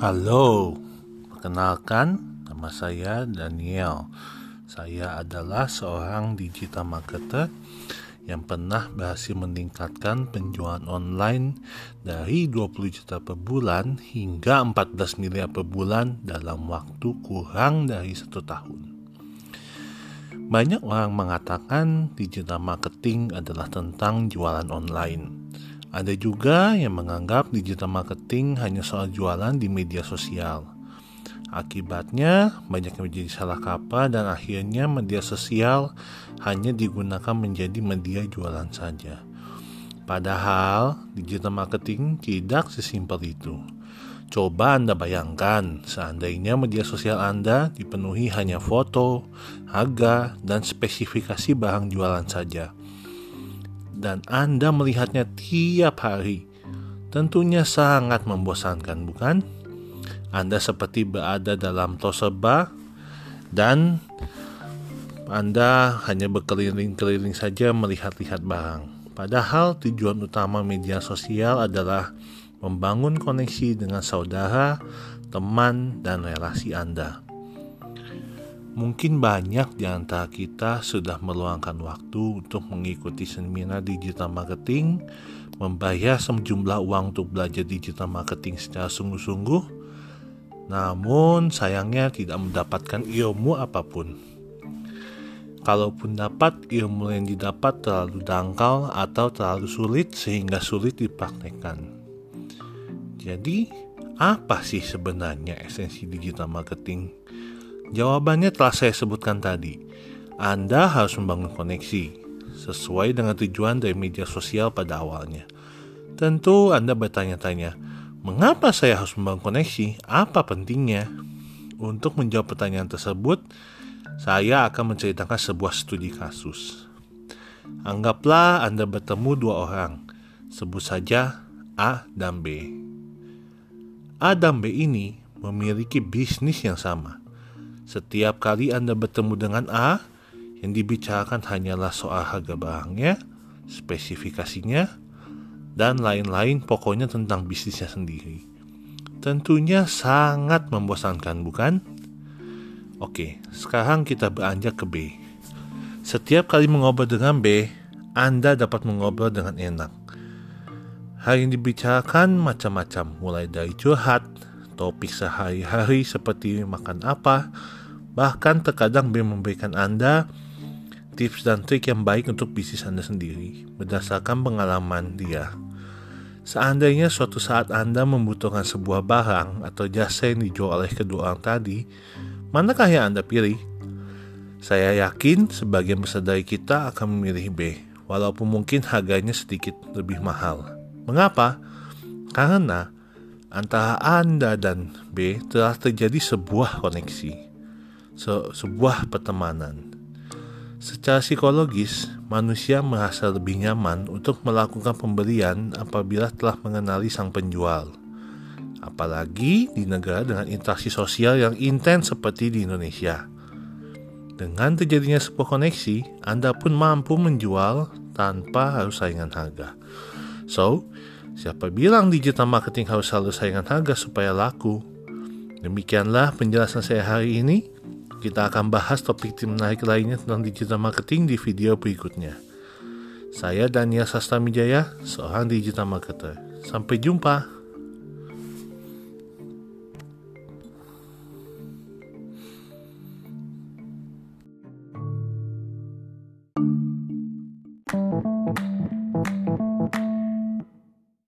Halo, perkenalkan nama saya Daniel. Saya adalah seorang digital marketer yang pernah berhasil meningkatkan penjualan online dari 20 juta per bulan hingga 14 miliar per bulan dalam waktu kurang dari satu tahun. Banyak orang mengatakan digital marketing adalah tentang jualan online. Ada juga yang menganggap digital marketing hanya soal jualan di media sosial. Akibatnya, banyak yang menjadi salah kaprah dan akhirnya media sosial hanya digunakan menjadi media jualan saja. Padahal, digital marketing tidak sesimpel itu. Coba Anda bayangkan, seandainya media sosial Anda dipenuhi hanya foto, harga, dan spesifikasi barang jualan saja dan Anda melihatnya tiap hari. Tentunya sangat membosankan, bukan? Anda seperti berada dalam toserba dan Anda hanya berkeliling-keliling saja melihat-lihat barang. Padahal tujuan utama media sosial adalah membangun koneksi dengan saudara, teman, dan relasi Anda. Mungkin banyak di antara kita sudah meluangkan waktu untuk mengikuti seminar digital marketing, membayar sejumlah uang untuk belajar digital marketing secara sungguh-sungguh, namun sayangnya tidak mendapatkan ilmu apa pun. Kalaupun dapat, ilmu yang didapat terlalu dangkal atau terlalu sulit sehingga sulit dipraktekkan. Jadi, apa sih sebenarnya esensi digital marketing? Jawabannya telah saya sebutkan tadi. Anda harus membangun koneksi sesuai dengan tujuan dari media sosial pada awalnya. Tentu Anda bertanya-tanya, mengapa saya harus membangun koneksi? Apa pentingnya? Untuk menjawab pertanyaan tersebut, saya akan menceritakan sebuah studi kasus. Anggaplah Anda bertemu dua orang, sebut saja A dan B. A dan B ini memiliki bisnis yang sama, setiap kali Anda bertemu dengan A, yang dibicarakan hanyalah soal harga barangnya, spesifikasinya, dan lain-lain pokoknya tentang bisnisnya sendiri. Tentunya sangat membosankan, bukan? Oke, sekarang kita beranjak ke B. Setiap kali mengobrol dengan B, Anda dapat mengobrol dengan enak. Hal yang dibicarakan macam-macam, mulai dari curhat, topik sehari-hari seperti makan apa, Bahkan terkadang B memberikan Anda tips dan trik yang baik untuk bisnis Anda sendiri berdasarkan pengalaman dia. Seandainya suatu saat Anda membutuhkan sebuah barang atau jasa yang dijual oleh kedua orang tadi, manakah yang Anda pilih? Saya yakin sebagian besar dari kita akan memilih B, walaupun mungkin harganya sedikit lebih mahal. Mengapa? Karena antara Anda dan B telah terjadi sebuah koneksi se sebuah pertemanan. Secara psikologis, manusia merasa lebih nyaman untuk melakukan pembelian apabila telah mengenali sang penjual. Apalagi di negara dengan interaksi sosial yang intens seperti di Indonesia. Dengan terjadinya sebuah koneksi, Anda pun mampu menjual tanpa harus saingan harga. So, siapa bilang digital marketing harus selalu saingan harga supaya laku? Demikianlah penjelasan saya hari ini. Kita akan bahas topik menarik lainnya tentang digital marketing di video berikutnya. Saya Daniel Sastamijaya, seorang digital marketer. Sampai jumpa.